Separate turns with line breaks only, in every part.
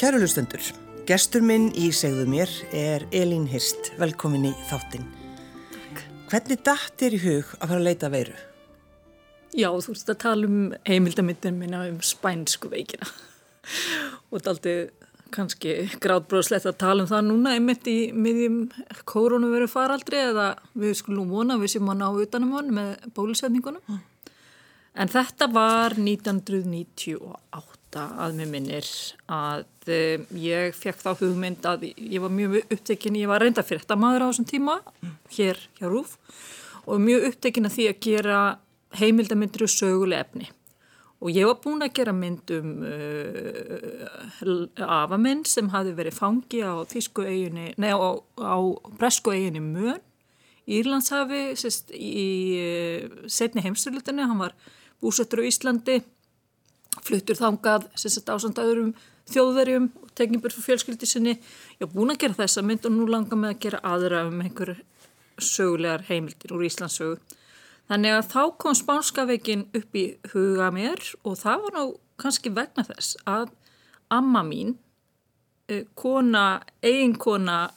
Kæru lustendur, gestur minn í segðu mér er Elín Hirst, velkomin í þáttinn. Takk. Hvernig dætt er í hug að fara að leita veiru?
Já, þú veist að tala um heimildamindin minna um spænsku veikina og þetta aldrei kannski gráðbróðslegt að tala um það núna einmitt í miðjum koronaviru faraldri eða við skulum vona við sem að ná utanum hann með bólusetningunum. Mm. En þetta var 1998 að mér minnir að um, ég fekk þá hugmynd að ég var mjög upptekinn, ég var reynda fyrir þetta maður á þessum tíma hér hjá Rúf og mjög upptekinn að því að gera heimildamindur og söguleg efni. Og ég var búin að gera mynd um uh, afaminn sem hafi verið fangi á á, á bresku eiginu Mön Írlandshafi sérst, í uh, setni heimstöldinu, hann var búsettur á Íslandi fluttur þangað ásand öðrum þjóðverjum og teknibur fyrir fjölskyldi sinni. Ég haf búin að gera þessa mynd og nú langar mig að gera aðra um einhver sögulegar heimildir úr Íslandsögu þannig að þá kom spánskaveikin upp í huga mér og það var ná kannski vegna þess að amma mín eh, kona, eiginkona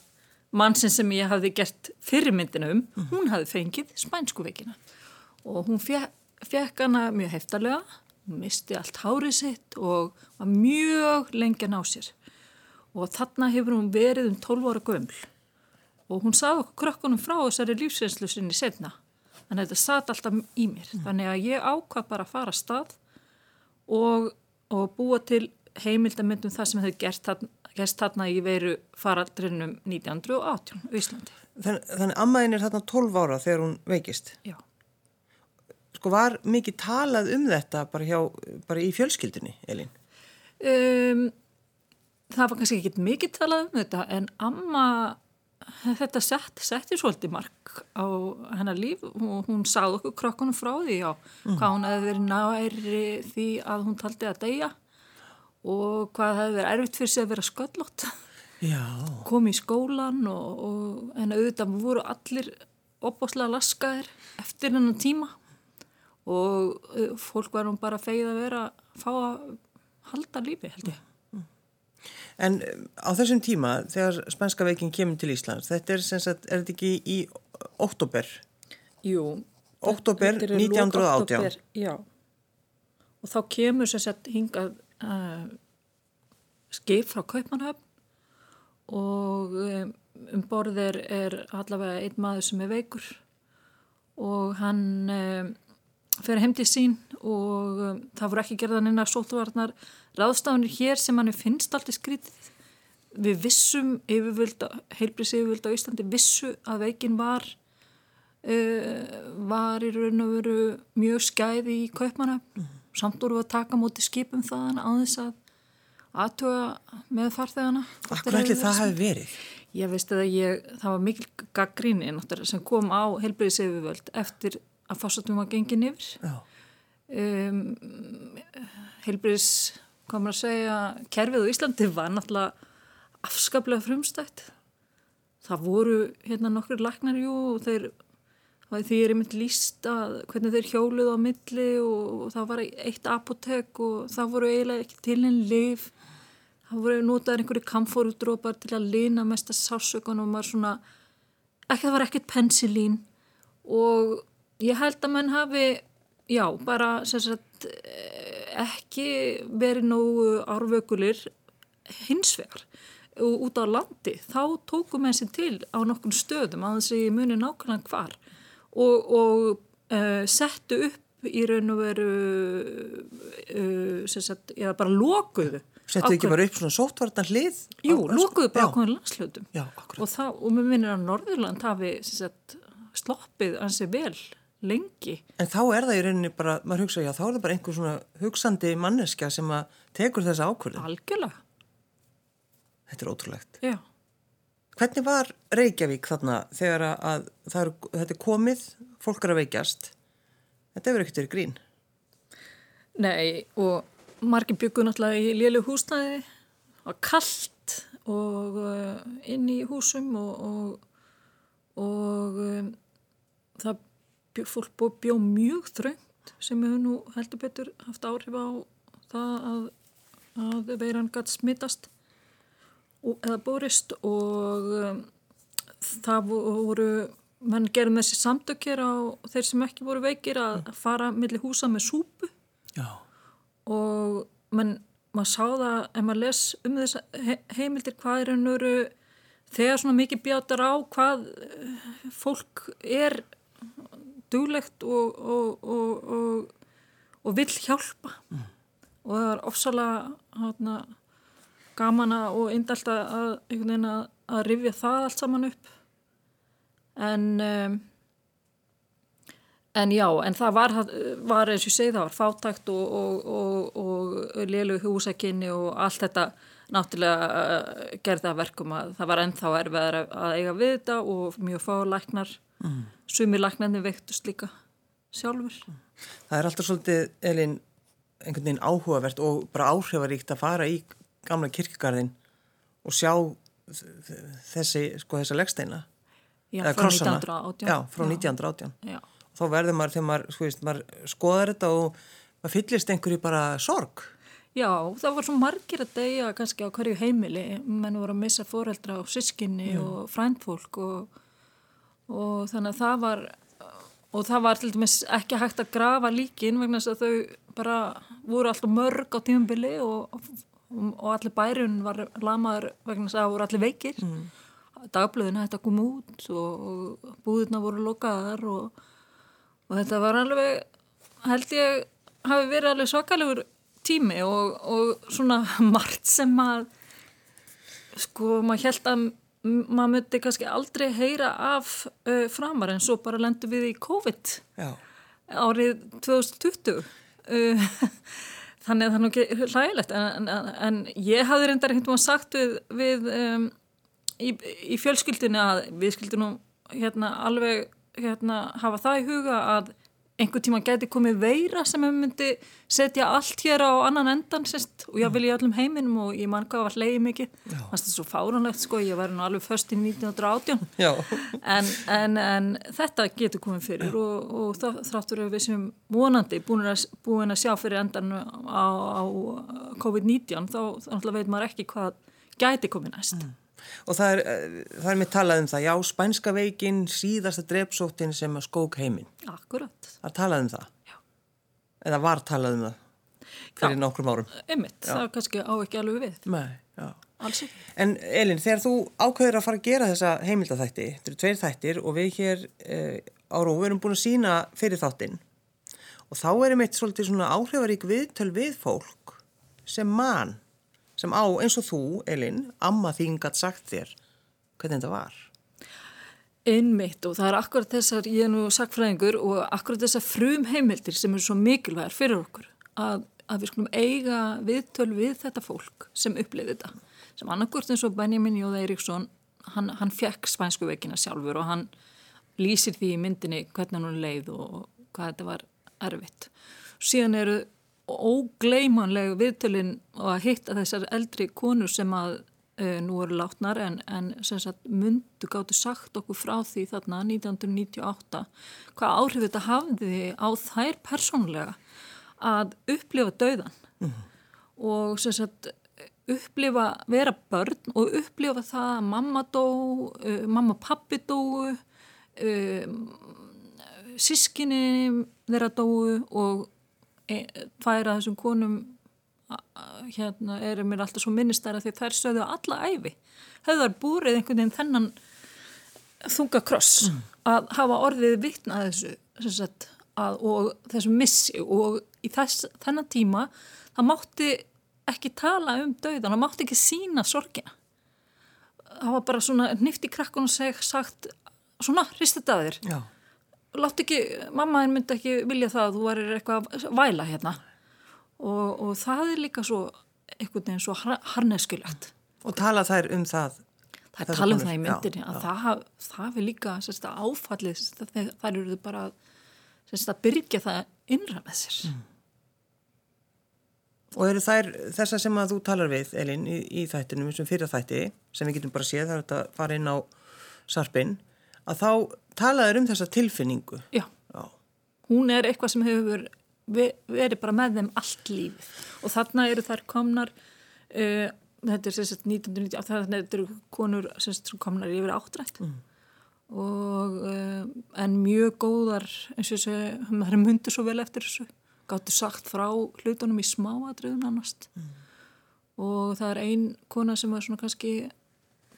mannsin sem ég hafði gert fyrirmyndina um, mm. hún hafði fengið spænsku veikina. Og hún fekk hana mjög heftarlega hún misti allt hárið sitt og var mjög lengi að ná sér. Og þarna hefur hún verið um 12 ára göml og hún sagði okkur krökkunum frá þessari lífsreynslu sinni setna þannig að þetta satt alltaf í mér. Mm. þannig að ég ákvað bara að fara að stað og, og búa til heimildamöndum það sem hefur gert þarna, gert þarna í veru faraldrinum 1918 í Íslandi.
Þannig, þannig ammaðin er þarna 12 ára þegar hún veikist?
Já
sko var mikið talað um þetta bara, hjá, bara í fjölskyldunni, Elín?
Um, það var kannski ekki mikið talað um þetta en amma, þetta sett, setti svolítið mark á hennar líf og hún sáð okkur krokkunum frá því á mm. hvað hún hefði verið næri því að hún taldi að deyja og hvað hefði verið erfitt fyrir sig að vera sköllótt. kom í skólan og, og en auðvitað voru allir opbáslega laskaðir eftir hennar tíma og uh, fólk var nú bara feið að vera að fá að halda lífi held ég.
En um, á þessum tíma þegar spænska veikin kemur til Íslands, þetta er sem sagt, er þetta ekki í oktober?
Jú.
Oktober 1918? Oktober,
já. Og þá kemur sem sagt hingað uh, skip frá Kaupmannhöfn og um, um borðir er allavega einn maður sem er veikur og hann um, fyrir heimtið sín og um, það voru ekki gerðan inn að sótvarnar ráðstafunir hér sem hann finnst alltaf skrítið. Við vissum heilbrís yfirvöld á Íslandi vissu að veikin var uh, var í raun og veru mjög skæði í kaupmana mm. samt voru að taka móti skipum þaðan á þess að aðtuga með farþegana.
Akkur ætli það hafi verið?
Ég veist að ég, það var mikil gaggríni sem kom á heilbrís yfirvöld eftir að fórsatum var gengin yfir. Um, heilbriðs komur að segja kerfið á Íslandi var náttúrulega afskaplega frumstætt. Það voru hérna nokkur lagnar og þeir því er einmitt líst að hvernig þeir hjóluð á milli og, og það var eitt apotek og það voru eiginlega ekki til einn liv það voru notaður einhverju kamfórudrópar til að lina mest að sásökan og maður svona ekki það var ekkert pensilín og Ég held að mann hafi, já, bara sagt, ekki verið nógu árvökulir hinsvegar út á landi. Þá tókum við þessi til á nokkur stöðum að þessi muni nákvæmlega hvar og, og uh, settu upp í raun og veru, uh, sagt, eða bara lokuðu.
Settu ekki bara upp svona sótvartan hlið?
Jú, lokuðu bara ákveðin landslöðum. Og, og mér minnir að Norðurland hafi sagt, sloppið ansi vel lengi.
En þá er það í rauninni bara, maður hugsa, já þá er það bara einhver svona hugsandi manneska sem að tekur þessa ákvörðu.
Algjörlega.
Þetta er ótrúlegt.
Já.
Hvernig var Reykjavík þarna þegar að er, þetta er komið, fólk er að veikjast? Þetta hefur ekkert verið grín.
Nei, og margir byggur náttúrulega í lélu húsnæði, var kallt og uh, inn í húsum og, og, og um, það fólk búið bjóð mjög þröngt sem hefur nú heldur betur haft áhrif á það að, að veiran gætt smittast eða borist og um, það voru, mann gerði með þessi samtökjir á þeir sem ekki voru veikir að fara millir húsa með súpu
Já.
og mann maður sá það, ef maður les um þess heimildir hvað er ennuru þegar svona mikið bjátar á hvað eh, fólk er duglegt og, og, og, og vill hjálpa. Mm. og það er ofsalega hana, gaman og indalt að, að, að rifja það allt saman upp. En um, En já, en það var, var eins og ég segi, það var fátækt og, og, og, og liðlu húsakinni og allt þetta náttúrulega uh, gerði að verkum að það var ennþá erfiðar að eiga við þetta og mjög fá læknar, mm. sumi læknarnir veiktust líka sjálfur.
Það er alltaf svolítið, Elin, einhvern veginn áhugavert og bara áhrifaríkt að fara í gamla kirkgarðin og sjá þessi, sko, þessa leggsteina.
Já, frá 1918.
Já, frá 1918. Já þá verður maður þegar maður, sko, maður skoðar þetta og maður fyllist einhverju bara sorg.
Já, það var svo margir að deyja kannski á hverju heimili, menn voru að missa foreldra og sískinni mm. og frændfólk og, og þannig að það var, og það var til dæmis ekki hægt að grafa líkin vegna þess að þau bara voru alltaf mörg á tímumbili og, og allir bærun var lamaður vegna þess að það voru allir veikir. Mm. Dagblöðin hætti að koma út og, og búðirna voru lokaðar og og þetta var alveg, held ég hafi verið alveg svakalegur tími og, og svona margt sem að sko maður held að maður myndi kannski aldrei heyra af uh, framar en svo bara lendu við í COVID Já. árið 2020 uh, þannig að það er nú ekki hlægilegt en, en, en ég hafði reyndar einhvern veginn sagt við, við um, í, í fjölskyldinu að við skildum nú hérna alveg hérna, hafa það í huga að einhver tíma geti komið veira sem hefur myndi setja allt hér á annan endan sérst, og ég vil í öllum heiminum og ég mann hvað var leiði mikið. Þannig að þetta er svo fáránlegt sko ég væri nú alveg först í 1918 en, en, en þetta getur komið fyrir og, og það, þráttur við sem vonandi búin að, búin að sjá fyrir endan á, á COVID-19 þá, þá veit maður ekki hvað gæti komið næst. Mm
og það er, eh, það er með talað um það. Já, spænska veikin, síðasta drepsóttin sem að skók heiminn.
Akkurat.
Það er talað um það? Já. eða var talað um það? Fyrir já, nokkrum árum.
Einmitt, já. það er kannski á ekki alveg við.
Nei, En Elin, þegar þú ákveður að fara að gera þessa heimildathætti þetta eru tveir þættir og við hér eh, á Ró erum búin að sína fyrir þáttin og þá erum eitt svolítið svona áhrifarík viðtöl við fólk sem mann sem á eins og þú, Elin, amma þín gætt sagt þér hvernig þetta var.
Einmitt og það er akkurat þessar, ég er nú sakfræðingur og akkurat þessar frum heimildir sem er svo mikilvægir fyrir okkur að, að við skulum eiga viðtöl við þetta fólk sem upplifið þetta. Sem annarkort eins og Benjamin Jóða Eiríksson, hann, hann fekk spænsku veikina sjálfur og hann lýsir því í myndinni hvernig hann leið og hvað þetta var erfitt. Síðan eru ógleimanleg viðtölinn að hitta þessar eldri konur sem að uh, nú eru látnar en, en sagt, mundu gáttu sagt okkur frá því þarna 1998 hvað áhrif þetta hafði á þær persónlega að upplifa dauðan mm -hmm. og sagt, upplifa vera börn og upplifa það að mamma dó, uh, mamma pappi dóu uh, sískinni þeirra dóu og færa þessum konum hérna eru mér alltaf svo minnistæra því þær sögðu alla æfi höfðar búrið einhvern veginn þennan þunga kross mm. að hafa orðið vittna þessu sagt, að, og þessu missi og í þess, þennan tíma það mátti ekki tala um dauðan, það mátti ekki sína sorgina. Það var bara svona nýft í krakkun og seg, sagt svona, hrist þetta að þér látt ekki, mammaðin myndi ekki vilja það að þú varir eitthvað að væla hérna. Og, og það er líka svo einhvern veginn svo harneskilagt
og tala þær um það.
Það er tala um það í myndinni já, já. það, það er líka sérsta, áfallið sérsta, þær eru bara sérsta, að byrja það innra með sér. Mm.
og eru þær þessar sem að þú talar við Elin í, í þættinum sem fyrir þætti sem við getum bara séð það er að fara inn á sarpin að þá talaður um þessa tilfinningu.
Já. Já, hún er eitthvað sem hefur verið bara með þeim allt lífið og þarna eru þær komnar uh, þetta er sérst 1990, þetta eru konur sérst sem komnar yfir áttrætt mm. og uh, en mjög góðar eins og þessu, það er mundur svo vel eftir þessu, gáttu sagt frá hlutunum í smáadröðun annast mm. og það er ein kona sem var svona kannski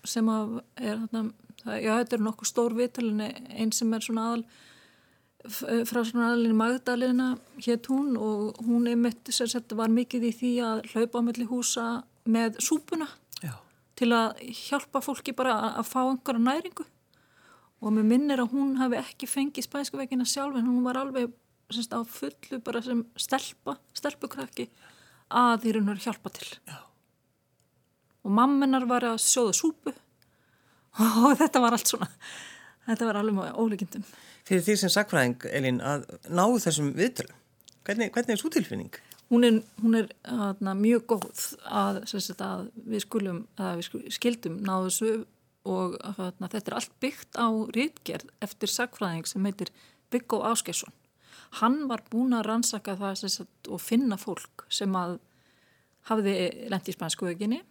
sem að er þarna, já þetta er nokkuð stór viðtalin einn sem er svona aðal frá svona aðlinni Magdalena hétt hún og hún einmitt var mikið í því að hlaupa á melli húsa með súpuna Já. til að hjálpa fólki bara að fá einhverja næringu og mér minnir að hún hafi ekki fengið spænsku vegina sjálf en hún var alveg semst, á fullu bara sem stelpa, stelpukrakki að því hún var hjálpa til Já. og mamminar var að sjóða súpu og þetta var allt svona þetta var alveg ólíkindum
fyrir því sem sakfræðing, Elin, að ná þessum viðtölum? Hvernig, hvernig er svo tilfinning?
Hún er, hún er aðna, mjög góð að, sagt, að við skulum, að við skildum ná þessu og aðna, þetta er allt byggt á rítgerð eftir sakfræðing sem heitir Viggo Áskesson. Hann var búin að rannsaka það sagt, og finna fólk sem að hafiði lendi í spansku veginni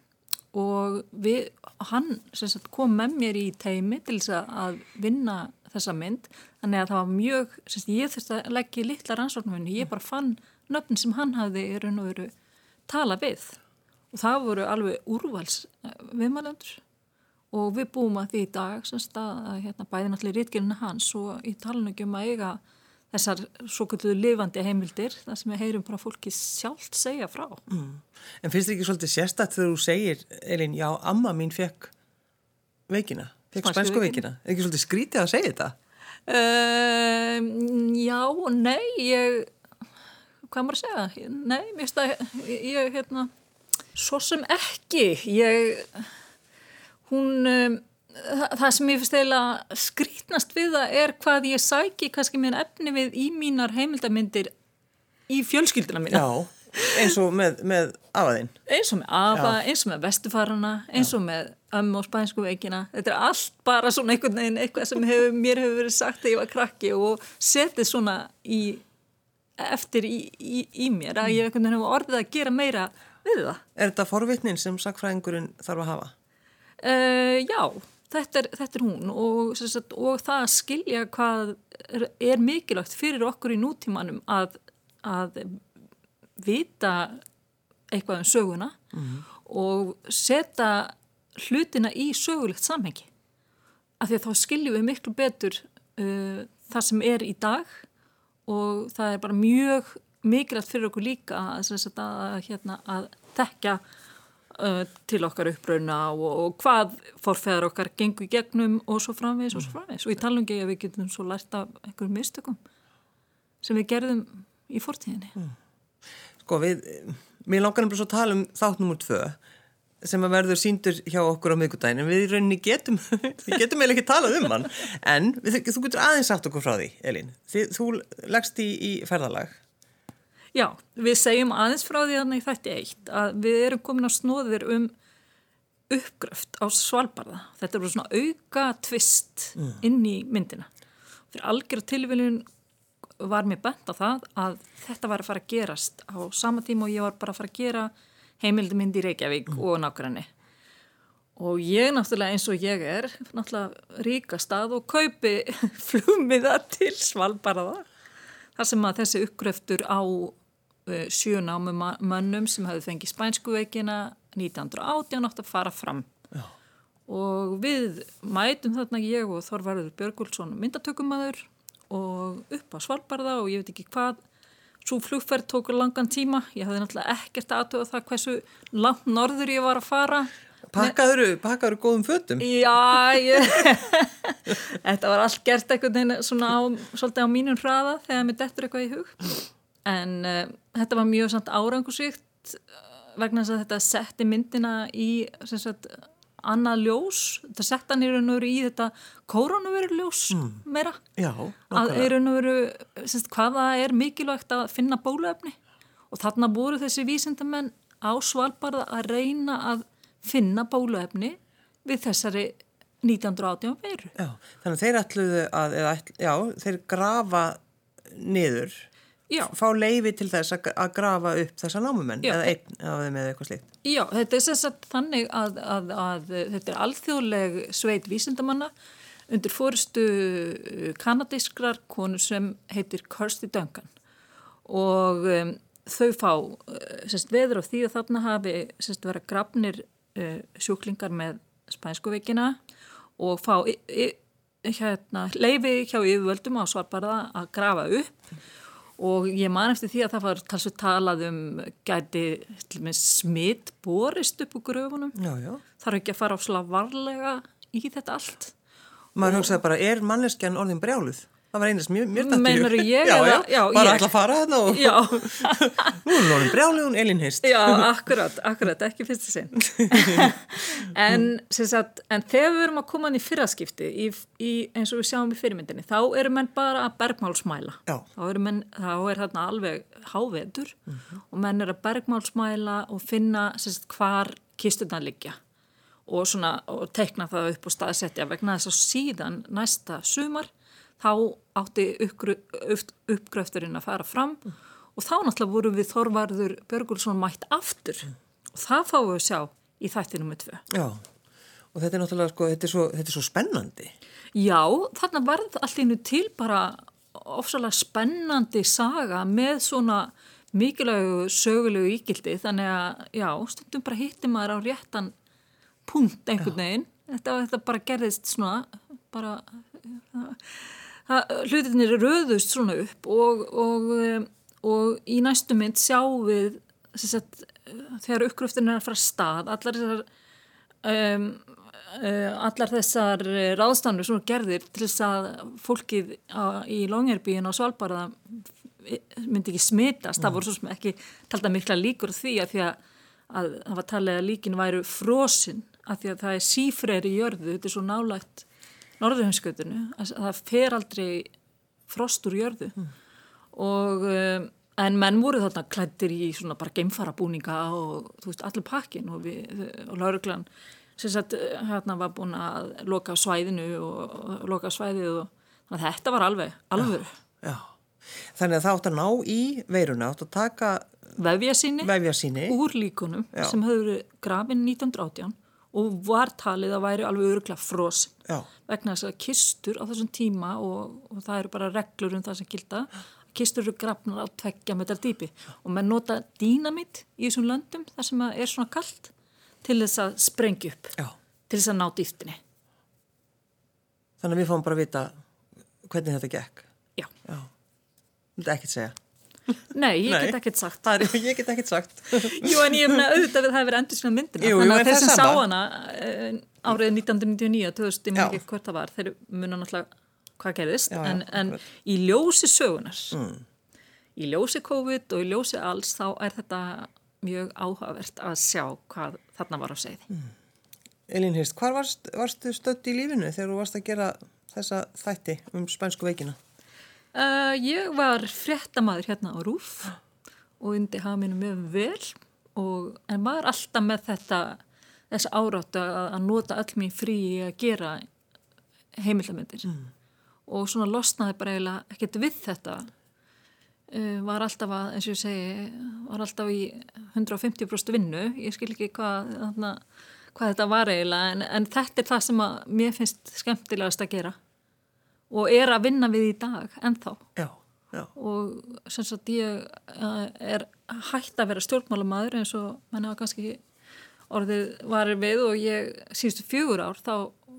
og við, hann sagt, kom með mér í teimi til þess að vinna þessa mynd. Þannig að það var mjög, semst, ég þurfti að leggja litla rannsóknum ég bara fann nöfn sem hann hafði í raun og veru tala við. Og það voru alveg úrvals eh, viðmælendur. Og við búum að því í dag semst að hérna, bæði náttúrulega rítgjörnuna hans og í talunum að eiga þessar svo kvölduðu lifandi heimildir þar sem við heyrum bara fólki sjálft segja frá. Mm.
En finnst þið ekki svolítið sérstætt þegar þú segir, Elin, já, amma mín fekk veikina? Fekk spænsku veikina? Er ekki svolítið skrítið að segja þetta?
Uh, já og nei, ég, hvað maður að segja? Nei, mér finnst að ég, hérna, svo sem ekki, ég, hún, um, það, sem ég finnst eiginlega skrítnast við það er hvað ég sæki kannski mér efni við í mínar heimildamindir í fjölskylduna mína.
Já, eins og með, með afaðinn.
Eins og með afa, Já. eins og með vestufarana, eins og með ömmu og spænsku veikina þetta er allt bara svona einhvern veginn eitthvað sem hefur, mér hefur verið sagt þegar ég var krakki og setið svona í, eftir í, í, í mér að ég hefur orðið að gera meira við það.
Er þetta forvitnin sem sakfræðingurinn þarf að hafa?
Uh, já, þetta er, þetta er hún og, sagt, og það að skilja hvað er, er mikilvægt fyrir okkur í nútímanum að, að vita eitthvað um söguna mm. og setja hlutina í sögulegt samhengi af því að þá skiljum við miklu betur uh, það sem er í dag og það er bara mjög mikilvægt fyrir okkur líka að, að, hérna, að tekja til okkar uppröuna og, og hvað forfæðar okkar gengur gegnum og svo framvegis og svo framvegis. Og í talungi að við getum svo lært af einhverjum mistökum sem við gerðum í fortíðinni. Mm.
Sko við, mér langar um að tala um þátt numur tvö sem að verður síndur hjá okkur á miðgutæðin en við í rauninni getum við getum eiginlega ekki talað um hann. En við, þú getur aðeins sagt okkur frá því Elin, Þið, þú leggst í, í ferðalag
Já, við segjum aðeins frá því þannig þetta eitt að við erum komin á snóðir um uppgröft á Svalbardha þetta er svona auka tvist mm. inn í myndina fyrir algjör tilviljun var mér bent á það að þetta var að fara að gerast á sama tíma og ég var bara að fara að gera heimildumindi í Reykjavík mm. og nákvæmni og ég náttúrulega eins og ég er náttúrulega ríka stað og kaupi flumiða til Svalbardða þar sem að þessi uppgröftur á uh, sjönámu mönnum sem hefði fengið spænsku veikina 1918 átt að fara fram Já. og við mætum þarna ég og Þorvarður Björgulsson myndatökumæður og upp á Svalbardða og ég veit ekki hvað Svo flugferð tókur langan tíma, ég hafði náttúrulega ekkert aðtöða það hversu langt norður ég var að fara.
Pakkaður, pakkaður góðum fötum?
Já, ég, þetta var allt gert eitthvað svona á, svolítið á mínum hraða þegar mér dettur eitthvað í hug. En uh, þetta var mjög samt árangusvíkt vegna þess að þetta setti myndina í sagt, annað ljós, þetta sett hann í raun og veru í þetta koronaviru ljós mm. meira.
Já,
að í raun og veru hvaða er mikilvægt að finna bóluefni. Og þarna voru þessi vísindamenn á Svalbard að reyna að finna bóluefni við þessari 1918 veru
Já, þannig að þeir ætluðu að, eða, já, þeir grafa niður
Já.
fá leifi til þess að, grafa upp þessa námumenn
Já.
eða einn af þeim eða eitthvað slíkt.
Já, þetta er sem sagt þannig að, að, að þetta er alþjóðleg sveit vísindamanna undir fórustu kanadískrar konu sem heitir Kirsty Duncan og um, þau fá uh, semst, veður af því að þarna hafi semst, vera grafnir uh, sjúklingar með spænskuveikina og fá hérna, leifi hjá yfirvöldum á svarbarða að grafa upp og ég man eftir því að það var talsveit talað um gæti smitt borist upp úr gröfunum. Þarf ekki að fara á slag varlega í þetta allt.
Maður hugsaði bara, er manneskjan orðin brjáluð? Það var einast mjög, mjög dætt í hug.
Meinarðu ég
Já,
eða-
já,
já,
bara alltaf fara þarna og
Já,
nú er hún orðin brjáluð, hún Elín Hist.
já, akkurat, akkurat, ekki fyrsta sinn. En, sem sagt, en þegar við erum að koma inn í fyrraskipti í, í, eins og við sjáum í fyrirmyndinni þá eru menn bara að bergmálsmæla. Þá, menn, þá er þarna alveg háveður og menn er að bergmálsmæla og finna sagt, hvar kisturna liggja og, svona, og tekna það upp og staðsetja vegna þess að síðan næsta sumar þá átti uppgrö- upp, uppgröfturinn að fara fram og þá náttúrulega voru við Þorvarður Björgulsson mætt aftur og það fáum við að sjá í þættinum með tvö.
Já, og þetta er náttúrulega, sko, þetta er svo, þetta er svo spennandi.
Já, þarna varð allt innu til bara ofsalega spennandi saga með svona mikilvægu sögulegu ígildi þannig að já, stundum bara hitti maður á réttan punkt einhvern veginn. Þetta, þetta bara gerðist svona, bara hlutinir röðust svona upp og, og, um, og í næstu mynd sjáum við sagt, þegar uppgröftin er að fara stað allar þessar um, allar þessar ráðstafnur sem eru gerðir til þess að fólkið á, í Longyearbyen á Svalbardða myndi ekki smitast, það voru svo sem ekki talda mikla líkur því að því að, að það var talið að líkin væru frosin að því að það er sífreyri í jörðu, þetta er svo nálægt norðuhemskutinu, að það fer aldrei frost úr jörðu. Og um, en menn voru þarna klættir í svona bara geimfarabúninga og þú veist allir pakkin og, við, og lauruglan sem sagt hérna var búin að loka svæðinu og, og loka svæðið og þannig að þetta var alveg alveg
Já, þannig að það átt að ná í veiruna, átt að taka
vefja síni úr líkunum
Já.
sem höfðu grafin 1918 og var talið að væri alveg öruglega frosin
Já,
vegna þess að kistur á þessum tíma og, og það eru bara reglur um það sem gilda kistur eru grafnar á tveggja metrar dýpi og menn nota dýnamitt í þessum löndum þar sem er svona kallt til þess að sprengja upp
já.
til þess að ná dýftinni
Þannig að við fáum bara að vita hvernig þetta gekk.
Já,
Já, vildi ekkert segja.
Nei, ég
Nei.
get ekkert sagt.
Það er, ég get ekkert sagt.
Jú, en ég meina auðvitað við það hefur verið endur sína myndina.
Jú,
þannig að þeir sem sá hana eh, árið 1999, 2000, ég minn ekki hvort það var þeir muna náttúrulega hvað gerðist
Já, já,
en, en í ljósi sögunar í ljósi COVID og í ljósi alls þá er þetta mjög áhugavert að sjá hvað þarna var á segði
Elín Hirst, hvar varst, varstu stödd í lífinu þegar þú varst að gera þessa þætti um spænsku veikina?
Uh, Ég var fréttamaður hérna á Rúf og undi hafa mínu mjög vel og, en var alltaf með þetta þess áráttu að, að nota öll mín frí að gera heimildamindir og svona losnaði bara eiginlega ekkert við þetta. Uh, var alltaf að, eins og ég segi var alltaf í 150% vinnu. Ég skil ekki hvað, hvað þetta var eiginlega en, en þetta er það sem að mér finnst skemmtilegast að gera og er að vinna við í dag ennþá.
Já, já.
og sem sagt ég uh, er hægt að vera stjórnmálamaður eins og mann hafa kannski orðið varir við og ég síðustu fjögur ár þá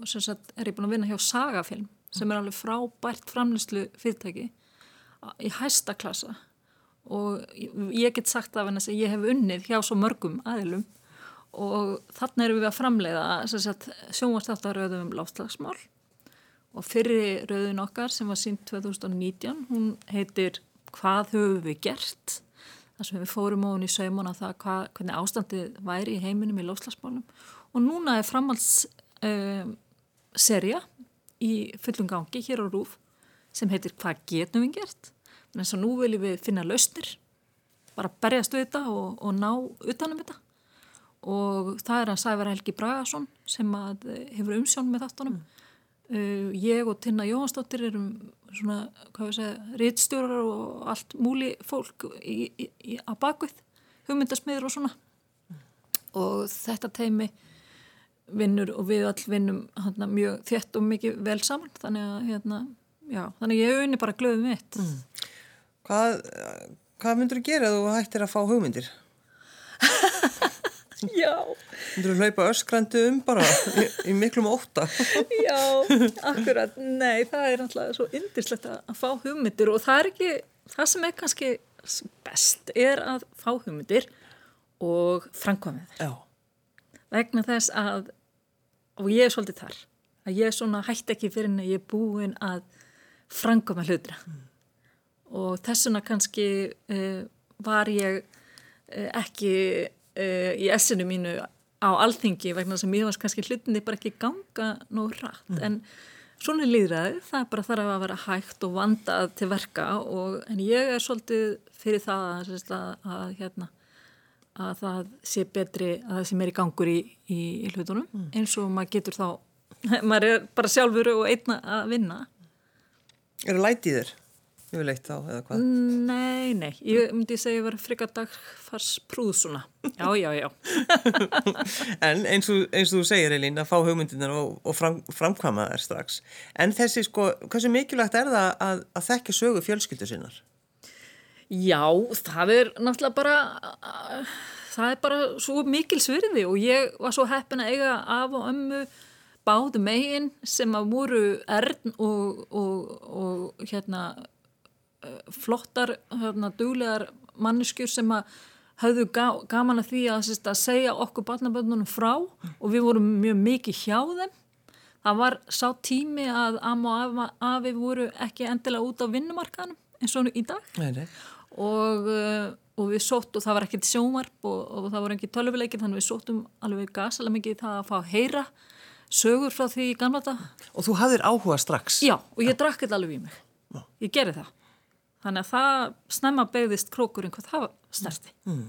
sem sagt er ég búin að vinna hjá Sagafilm sem er alveg frábært framlýslu fyrirtæki í hæsta klassa. Og ég- get sagt af henni að ég hef unnið hjá svo mörgum aðilum og þarna erum við að framleiða sjónvastáttaröðum um láfslagsmál og fyrri rauðin okkar sem var sínt 2019, hún heitir Hvað höfum við gert? þar sem við fórum ofan í saumana það hvað, hvernig ástandið væri í heiminum í lofslagsmálum og núna er framhalds um, serja í fullum gangi hér á Rúf sem heitir Hvað getum við gert? Þannig að nú viljum við finna lausnir bara berjast við þetta og, og ná utanum þetta og það er að Sævar Helgi Bragason sem eh, hefur umsjón með þáttunum uh, ég og Tinna Jóhansdóttir erum svona, hvað við segja, rítstjórar og allt múli fólk í, í, í, á bakvið, hugmyndasmiður og svona og þetta teimi vinnur og við all vinnum hérna, mjög þétt og mikið vel saman þannig að hérna, já, þannig að ég unni bara glöðum mitt mm.
Hvað, hvað myndur þú gera þú hættir að fá hugmyndir?
Já.
Myndur þú hlaupa öskrandu um bara í, í miklum óta?
Já, akkurat, nei, það er náttúrulega svo yndislegt að fá hugmyndir og það er ekki, það sem er kannski best er að fá hugmyndir og framkvæmið
Já.
Vegna þess að og ég er svolítið þar að ég er svona hætti ekki fyrir en ég er búin að frangoma hlutra mm. og þessuna kannski uh, var ég uh, ekki uh, í essinu mínu á alþingi vegna sem ég var kannski hlutinni bara ekki ganga nú rætt mm. en svona líðræði það bara þarf að vera hægt og vandað til verka og en ég er svolítið fyrir það að, að, að hérna að það sé betri að það sé meiri gangur í, í, í hlutunum mm. eins og maður getur þá maður er bara sjálfur og einna að vinna
Er það lætið þér? Yfirleitt þá eða hvað?
Nei, nei, ég myndi segja að vera frika dagfars prúð svona Já, já, já
En eins og, eins og þú segir Elín að fá hugmyndinar og, og fram, framkvama þær strax en þessi sko, hversu mikilvægt er það að, að þekka sögu fjölskyldu sinnar?
Já, það er náttúrulega bara, það er bara svo mikil svirði og ég var svo heppin að eiga af og ömmu báðu megin sem að voru erðn og, og, og hérna flottar, hérna duglegar manneskjur sem að hafðu gaman að því að, að segja okkur barnaböndunum frá og við vorum mjög mikið hjá þeim. Það var sá tími að am og afi voru ekki endilega út á vinnumarkanum eins og í dag.
Nei, nei
og, uh, og við sótt og það var ekkert sjómarp og, og það voru ekki tölvuleikir þannig við sóttum alveg gasalega mikið það að fá að heyra sögur frá því í gamla dag.
Og þú hafðir áhuga strax?
Já, og ég drakk þetta alveg í mig. Ég gerði það. Þannig að það snemma begðist krókurinn hvað það stærsti. Mm.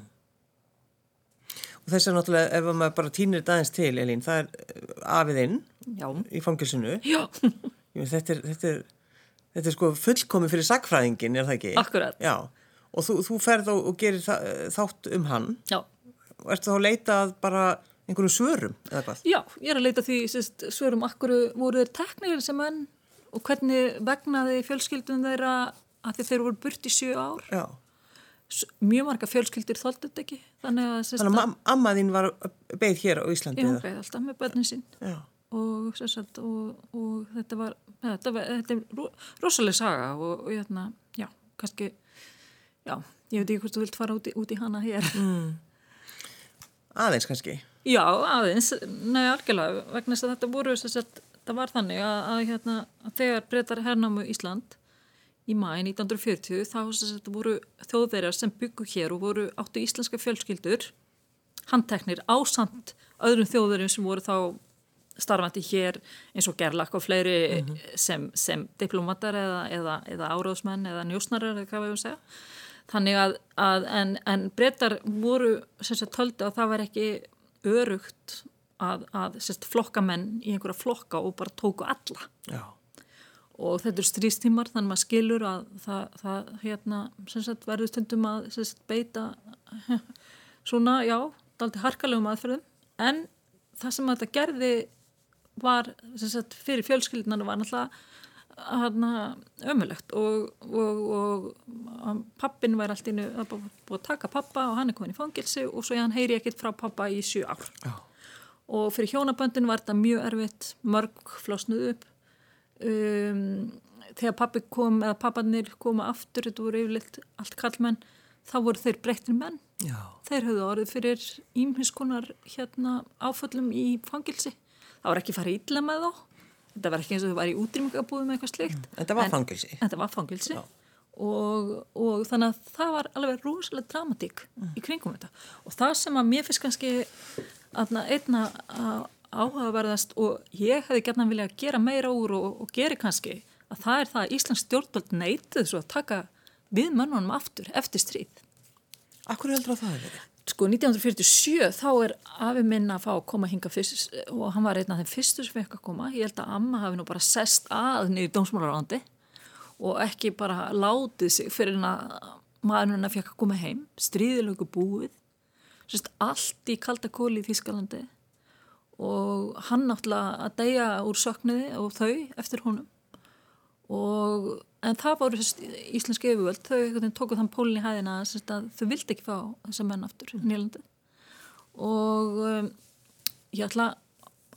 Og þess að náttúrulega ef maður bara týnir þetta aðeins til, Elín, það er uh, afiðinn í fangilsinu.
Já.
Þetta er, þetta er, þetta er sko fullkomi fyrir sagfræðingin, er það ekki?
Akkurat.
Já og þú, þú ferð og, og gerir það, þátt um hann
Já.
og ertu þá að leita bara einhverju svörum eða hvað?
Já, ég er að leita því sérst, svörum akkur voru þeir teknir sem enn og hvernig vegnaði fjölskyldun þeirra að þeir voru burt í sjö ár.
Já.
mjög marga fjölskyldir þóldu þetta ekki. Þannig að,
þannig að ammaðinn var beigð hér á Íslandi
Já, beigð alltaf með börnin sín. Og, sérst, og, og þetta var þetta, var, þetta er rosalega saga og, og hérna, já, kannski já, ég veit ekki hvort þú vilt fara út í, út í hana hér. Mm.
aðeins kannski.
Já, aðeins, nei, algjörlega vegna þess að þetta voru, þess að það var þannig að, að, hérna, að þegar breytar hernamu Ísland í mæ 1940 þá voru þjóðverjar sem byggu hér og voru áttu íslenska fjölskyldur handteknir ásamt öðrum þjóðverjum sem voru þá starfandi hér eins og gerlakk og fleiri mm -hmm. sem, sem diplomatar eða, eða, eða áráðsmenn eða njósnarar eða hvað við höfum segja þannig að, að en, en breytar voru sagt, töldi að það var ekki örugt að, að sagt, flokkamenn í einhverja flokka og bara tóku alla
Já.
Og þetta er strístímar þannig að maður skilur að það, það hérna, sagt, verður stundum að beita svona, já, daldi harkalegum aðferðum. En það sem þetta gerði var fyrir fjölskyldunar var náttúrulega ömulegt og, og, og pappin var alltaf búið að taka pappa og hann er komin í fangilsi og svo hann heyri ekkert frá pappa í sjú ár.
Já.
og fyrir hjónaböndin var þetta mjög erfitt. Mörg flásnuð upp um, þegar pappi kom eða pappanir koma aftur þetta voru yfirleitt allt kallmenn þá voru þeir breyttir menn
Já.
þeir höfðu orðið fyrir ímhinskonar hérna áföllum í fangilsi það var ekki farið ítla með þá þetta var ekki eins og þau var í útrýmingabúðum eitthvað slikt.
Mm, þetta var fangilsi.
Þetta var fangilsi og, og þannig að það var alveg rosalega dramatík mm. í kringum þetta og það sem að mér finnst kannski einna áhugaverðast og ég hefði vilja að gera meira úr og, og geri kannski að það er það að Íslands stjórnvöld neytið svo að taka við mönnunum aftur eftir stríð.
Akkur heldur að það hefur verið?
Sko 1947 þá er afi minn að fá að koma hinga fyrst og hann var einn af þeim fyrstu sem fekk að koma. Ég held að amma hafi nú bara sest að niður dómsmálarandi og ekki bara látið sig fyrir að maðurinn að fekk að koma heim, stríðilögu búið, Sest, allt í kaldakóli í Þískalandi og hann náttúrulega að deyja úr söknuði og þau eftir honum og en það voru íslenski yfirvöld, þau tóku þann pólinn í hæðina að þau vildi ekki fá þessa menn aftur Nýlandi og um, ég ætla,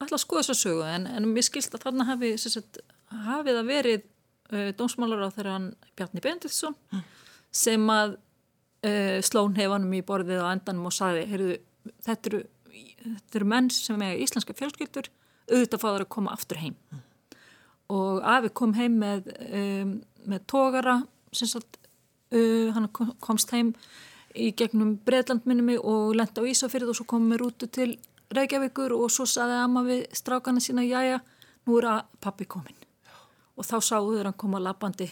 ætla að skoða þessa sögu en, en mér skilst að þarna hafi sagt, hafið að verið uh, dómsmálar á þeirra hann Bjarni Benditsson mm. sem að uh, slón hefanum í borðið á endanum og sagði, heyrðu, þetta eru, þetta eru menn sem er íslenska fjölskyldur auðvitað fáður að koma aftur heim mm. og Afi kom heim með, um, með tógara sem sagt, uh, hann komst heim í gegnum Breitlandminnumi og lendi á Ísafyrð og svo komum við rútu til Reykjavíkur og svo saði Amma við strákana sína, jájá, nú er að pappi komin og þá sáður hann koma lappandi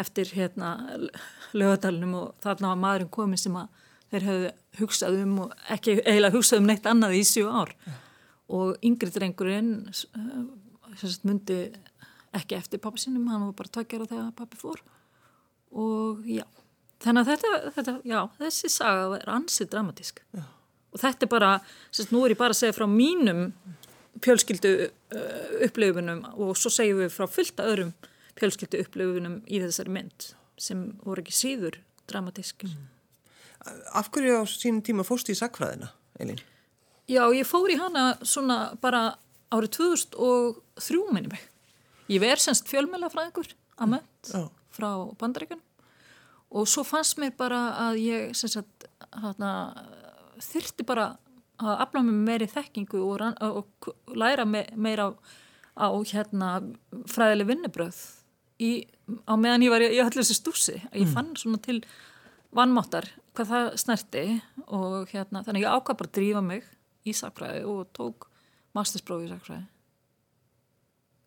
eftir hérna lögadalunum og þarna var maðurinn komin sem að þeir hefðu hugsað um og ekki eiginlega hugsað um neitt annað í sjú ár ja. og yngri drengurinn uh, myndi ekki eftir pappi sinum, hann var bara takkjara þegar pappi fór og já, þannig að þetta, þetta já, þessi saga er ansið dramatísk ja. og þetta er bara, sérst, nú er ég bara að segja frá mínum fjölskyldu uh, upplifunum og svo segjum við frá fullta öðrum fjölskyldu upplifunum í þessari mynd sem voru ekki síður dramatísk mm.
Af hverju á sínum tíma fóstu í sakfræðina, Elin?
Já, ég fór í hana svona bara árið 2003 minni mig. Ég verð semst fjölmjölafræðingur að mönd mm. frá bandaríkunum og svo fannst mér bara að ég sagt, hana, þyrti bara að afla með meiri þekkingu og, og læra me, meira á, á hérna, fræðileg vinnubröð í, á meðan ég var í, í allir þessi stúsi. Ég mm. fann svona til vannmáttar hvað það snerti og hérna, þannig ég ákvað bara að drífa mig í sakfræði og tók mastersprófi í sakfræði.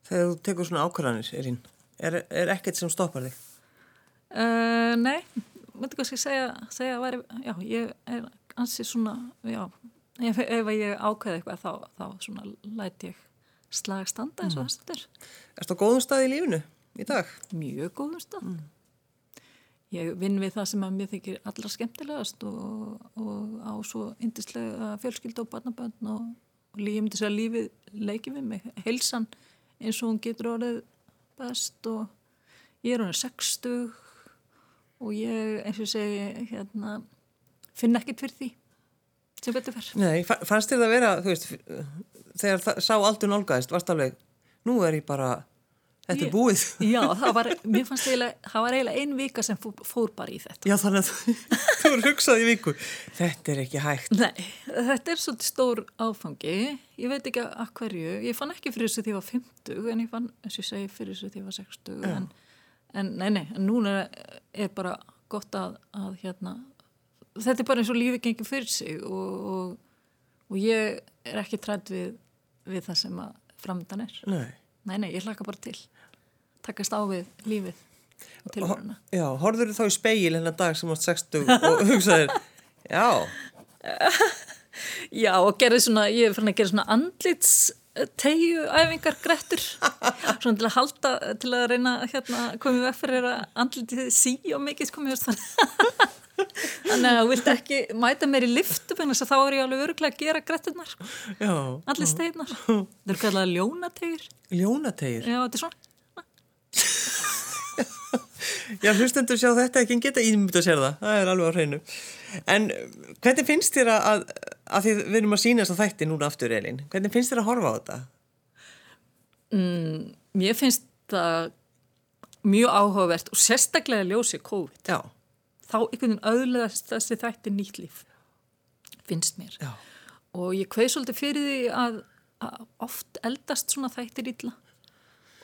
Þegar þú tekur svona ákvæðanir, Erín, er, er ekkert sem stoppar þig?
Uh, nei, myndi kannski segja, segja væri, já, ég er ansið svona, já, ef, ef ég ákveði eitthvað þá, þá svona læti ég slag standa eins og mm. þetta er
Er þetta góðum stað í lífunu í dag?
Mjög góðum stað mm. Ég vinn við það sem að mér þykir allra skemmtilegast og, og á svo indislega fjölskylda og barnabönd og, og ég myndi segja lífið leikið við mig heilsan eins og hún getur orðið best og ég er hann 60 og ég eins og segi hérna, finn ekkert fyrir því sem betur fyrr.
Nei, fannst þér það að vera, þú veist, þegar það sá aldur nálgæðist, varst alveg, nú er ég bara, þetta er búið.
Já, það var, mér fannst eiginlega, það var eiginlega ein vika sem fór, bara í þetta.
Já, þannig að þú er hugsað í viku, þetta er ekki hægt.
Nei, þetta er svolítið stór áfangi, ég veit ekki að hverju, ég fann ekki fyrir þessu því að ég var 50, en ég fann, eins og ég segi, fyrir þessu því að ég var 60, en, en nei, nei, en núna er bara gott að, að hérna, þetta er bara eins og lífi gengir fyrir sig og, og, og ég er ekki trætt við, við það sem að framöndan er
nei.
Nei, nei, ég hlaka bara til. Takast á við lífið og tilhöruna
Já, horður þú þá í speil hennar dag sem átt 60 og hugsaður já.
Já, og gerði svona ég er fann að gera svona andlits tegju æfingar grettur. Svona til að halda, til að reyna hérna komið vekk fyrir að andlitið sí og mikið komið þannig Þannig að þú vilt ekki mæta mér í liftu þannig að þá er ég alveg öruglega að gera grættunar sko. allir steinar. Það eru kallað ljónategir
Ljónategir?
Já, þetta er svona.
Já, hlustendur sjá þetta ekki en geta ímynd að sér það, það er alveg á hreinu. En hvernig finnst þér að, að því við erum að sína þess að þætti núna aftur, Elin, hvernig finnst þér að horfa á þetta?
Mm, mér finnst það mjög áhugavert og sérstaklega ljósið COVID.
Já
þá einhvern veginn auðlegast þessi þætti nýtt líf finnst mér.
Já.
og ég kveið svolítið fyrir því að, að oft eldast svona þættir illa.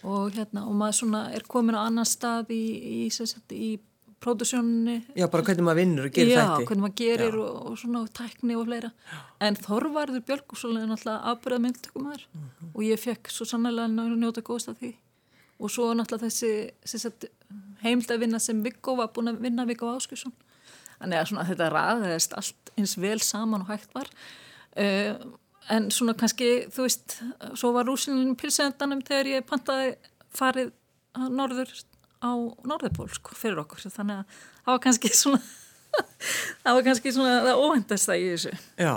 Og hérna og maður svona er komin á annan stað í, í, í, í pródusjóninni
Já, bara hvernig maður vinnur og gerir
Já,
þætti.
Já, hvernig maður gerir og, og svona tækni og fleira. Já. en Þorvarður Björgússon er náttúrulega afbyrðað myndtökum þar mm -hmm. og ég fekk svo sannlega njóta góðst af því. Og svo náttúrulega þessi, þessi heimildavinna sem Viggo var búin að vinna Viggo Áskjusson þannig að svona, þetta ræðist allt eins vel saman og hægt var. Uh, en svona kannski þú veist, svo var rúsininn pilsendanum þegar ég pantaði farið norður á Norðupól sko, fyrir okkur. Þannig að það var kannski svona það var kannski svona það óvendast að í þessu.
Já,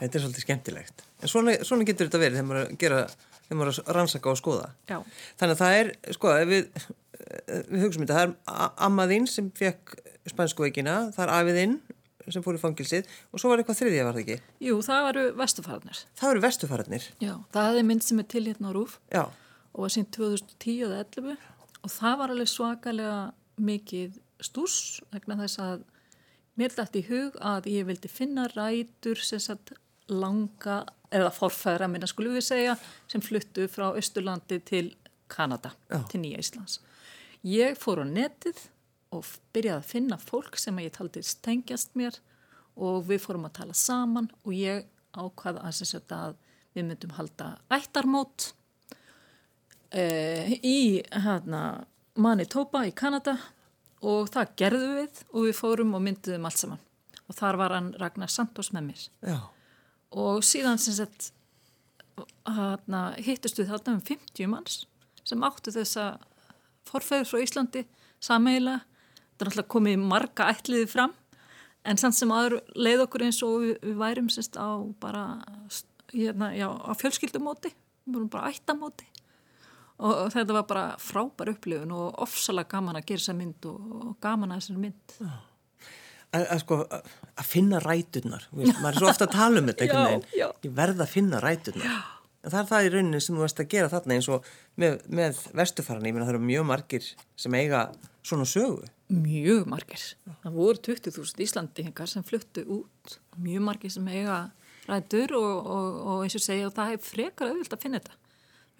þetta er svolítið skemmtilegt. En svona, svona getur þetta verið þegar maður, að gera, þegar maður að rannsaka og skoða.
Já.
þannig að það er, sko, ef við við hugsaum þetta, það er a- amma þín sem fekk spænsku veikina það er afiðinn sem fór í fangilsið og svo var eitthvað þriðja, var það ekki?
Jú, það varu vestufarnir
Það eru vestufarnir
Já, það er mynd sem er til hérna á Rúf
Já,
og var sínt 2010 eða 11 og það var alveg svakalega mikið stús vegna þess að mér dætti í hug að ég vildi finna rætur sem sagt langa eða forfæðra minna skulum við segja sem fluttu frá Östurlandi til Kanada,
Já.
til Nýja Íslands. Ég fór á netið og byrjaði að finna fólk sem ég taldi stengjast mér og við fórum að tala saman og ég ákvaða að, við myndum halda ættarmót eh, í hérna, Manitoba í Kanada og það gerðum við og við fórum og mynduðum allt saman. Og þar var hann Ragnar Santos með mér.
Já,
og síðan sem sagt hérna, hittust við þarna um 50 manns sem áttu þessa forfæður frá Íslandi sameila það er alltaf komið marga ætliði fram en samt sem aður leið okkur eins og við, við værum semst á bara hérna, já, á fjölskyldumóti. Við vorum bara ættamóti. Og, og þetta var bara frábær upplifun og ofsalega gaman að gera þessa mynd og, og gaman að þessari mynd.
Að, að sko að að finna ræturnar, maður er svo ofta að tala um þetta ég verð að finna ræturnar. Já. Það er það í rauninni sem þú veist að gera þarna eins og með, með vestufarni, ég meina það eru mjög margir sem eiga svona sögu
Mjög margir. Það voru 20.000 Íslandingar sem fluttu út. Mjög margir sem eiga rætur og, og, og eins og segja og það er frekar auðvilt að finna þetta.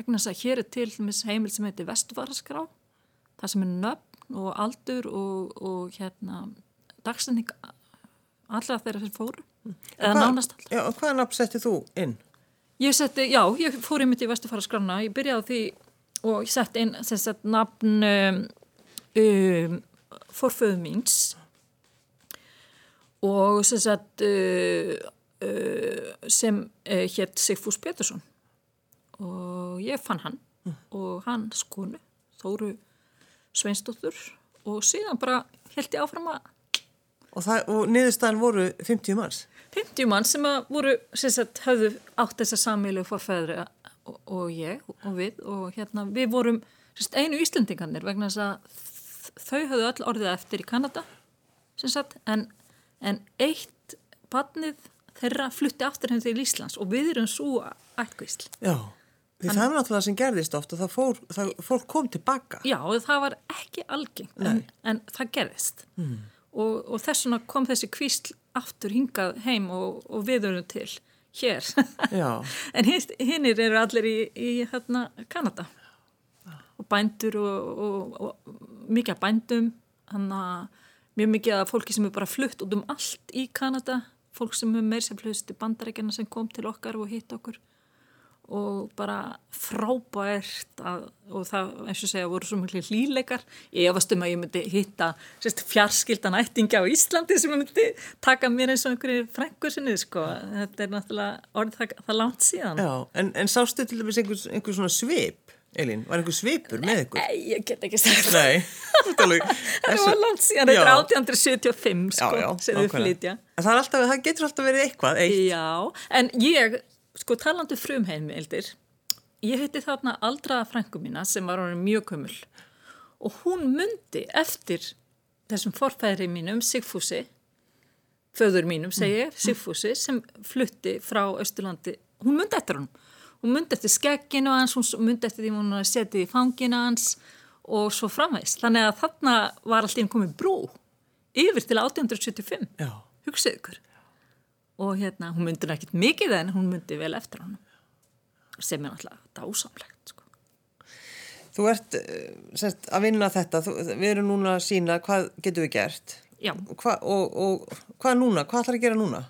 Vegna þess að hér er til heimil sem heitir Vestvaraskrá. Það sem er nöfn og aldur og, og hérna dagsending allra þeirra sem fóru. Eða
Hvað-
nánast allra.
Já, og hvaða nafn setti þú inn?
Ég setti, já, ég fór einmitt í Vesturfaraskrána, ég byrjaði á því og ég setti inn sem sagt nafn um, um, forföðu míns og sem sagt uh, uh, sem uh, hétt Sigfús Pétursson. Og ég fann hann og hann skonu, Þóru Sveinsdóttur og síðan bara held ég áfram að
Og, það, og niðurstaðan voru 50 manns
50 mann sem voru sem sagt, höfðu átt þessa samílu forfæðri og, og ég og við og hérna við vorum sagt, einu Íslendingarnir vegna þess að þau höfðu öll orðið eftir í Kanada sem sagt en, en eitt barnið þeirra flutti aftur henni til Íslands og við erum svo ættkvísl.
Já, því það er náttúrulega sem gerðist oft og það fór, það, fólk kom tilbaka
Já og það var ekki algengt en, en það gerðist mm. Og, og þess vegna kom þessi kvísl aftur hingað heim og, og við erum til hér. En hinnir eru allir í, í hérna, Kanada. Og bændur og, og, og mikið bændum. Að mjög mikið af fólki sem er bara flutt út um allt í Kanada. Fólk sem er meir sem flust í bandarækjana sem kom til okkar og hitt okkur og bara frábært að, og það eins og segja voru svo miklu hlýleikar. Ég efast um að ég myndi hitta sérst, fjarskildan ættingi á Íslandi sem myndi taka mér eins og einhverju frængur sinni sko, þetta er náttúrulega orðið það, það langt síðan.
Já, en, en sástu til dæmis einhver, einhver svona svip, Elín, var einhver svipur með ykkur?
Nei, ég get ekki sagt
Nei, þetta er
var langt síðan, þetta er 1875 sko,
já, já, það, alltaf, það getur alltaf verið eitthvað, eitt.
Já, en ég, sko talandi frumheimildir, ég heiti þarna aldraða frængu mína sem var mjög kömmul og hún myndi eftir þessum forfæðri mínum, Sigfúsi, föður mínum segi ég, Sigfúsi, sem flutti frá Östurlandi, hún myndi eftir hann. Hún myndi eftir skegginu hans, hún myndi eftir því hún var setið í fanginu hans og svo framveist. Þannig að þarna var alltaf einn komið brú yfir til 1875
Já,
hugsið ykkur og hérna, hún myndi nú ekkert mikið en hún myndi vel eftir hann sem er náttúrulega dásamlegt sko.
þú ert eh, sest, að vinna þetta, þú, við erum núna að sína hvað getum við gert. Hva, og, og hvað núna, hvað ætlar að gera núna?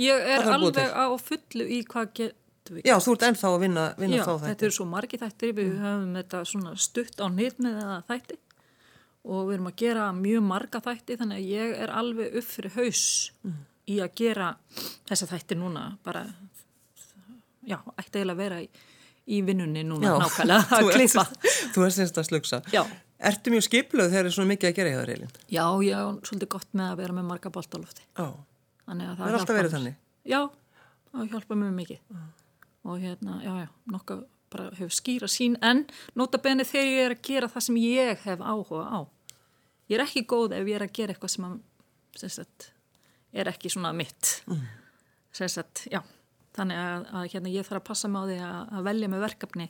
ég er alveg á fullu í hvað getum við
Já, þú ert ennþá að vinna, vinna
Já,
þá
þetta.
þetta
eru svo margi þættir, við höfum þetta svona stutt á nýtt með það þætti. Og við erum að gera mjög marga þætti þannig að ég er alveg upp fyrir haus í að gera þessa þætti núna bara, já, ætti eiginlega að vera í, í vinnunni núna nákvæmlega
þú
að klippa.
Þú ert semst að slugsa
Já.
Ertu mjög skipluð þegar það er svona mikið að gera í það reylinn?
Já, er svolítið gott með að vera með marga bolt á lofti.
Já,
Þannig að
það er alltaf verið þannig.
Já, það hjálpa mjög mikið. Og hérna, já, já, nokkuð bara hefur skýra sín, en nota benið þegar ég er að gera það sem ég hef áhuga á. Ég er ekki góð ef ég er að gera eitthvað sem, að, er ekki svona mitt. Mm. Sagt, já, þannig að, að hérna, ég þarf að passa mig á því að, að velja með verkefni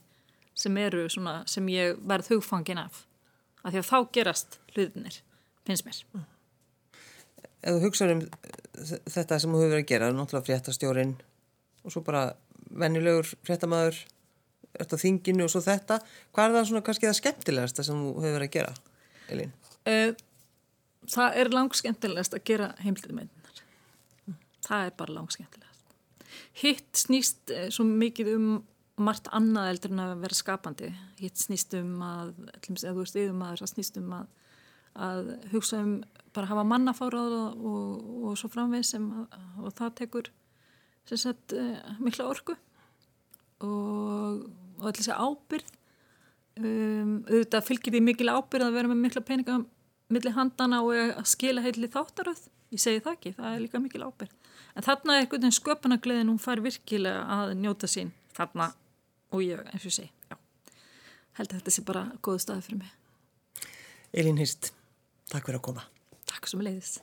sem eru svona, sem ég verð hugfangin af að því að þá gerast hlutinir, finnst mér.
Ef þú hugsaður um þetta sem þú hefur verið að gera, náttúrulega fréttastjórin og svo bara vennilegur fréttamaður, á þinginu og svo þetta, hvað er það svona kannski það skemmtilegasta sem þú hefur verið að gera, Elín?
Uh, það er langskemmtilegast að gera heimlitiðmyndinar. Það er bara langskemmtilegast. Hitt snýst uh, svo mikið um margt annað eldur en að vera skapandi. Hitt snýst um að eða þú veist yfir maður, það snýst um að að hugsa um bara hafa mannafárað og, og, og svo framveg sem að, og það tekur sagt uh, mikla orku og, og allir sé ábyrð um, auðvitað fylgir því mikil ábyrð að vera með mikla peninga millir handana og að skila heitli þáttaröð ég segi það ekki, það er líka mikil ábyrð en þarna er einhvern veginn sköpunagleðin hún fær virkilega að njóta sín þarna og ég, eins og segi, já. Held að þetta sé bara góðu staði fyrir mig.
Elín Hist, takk fyrir að koma.
Takk sem leiðis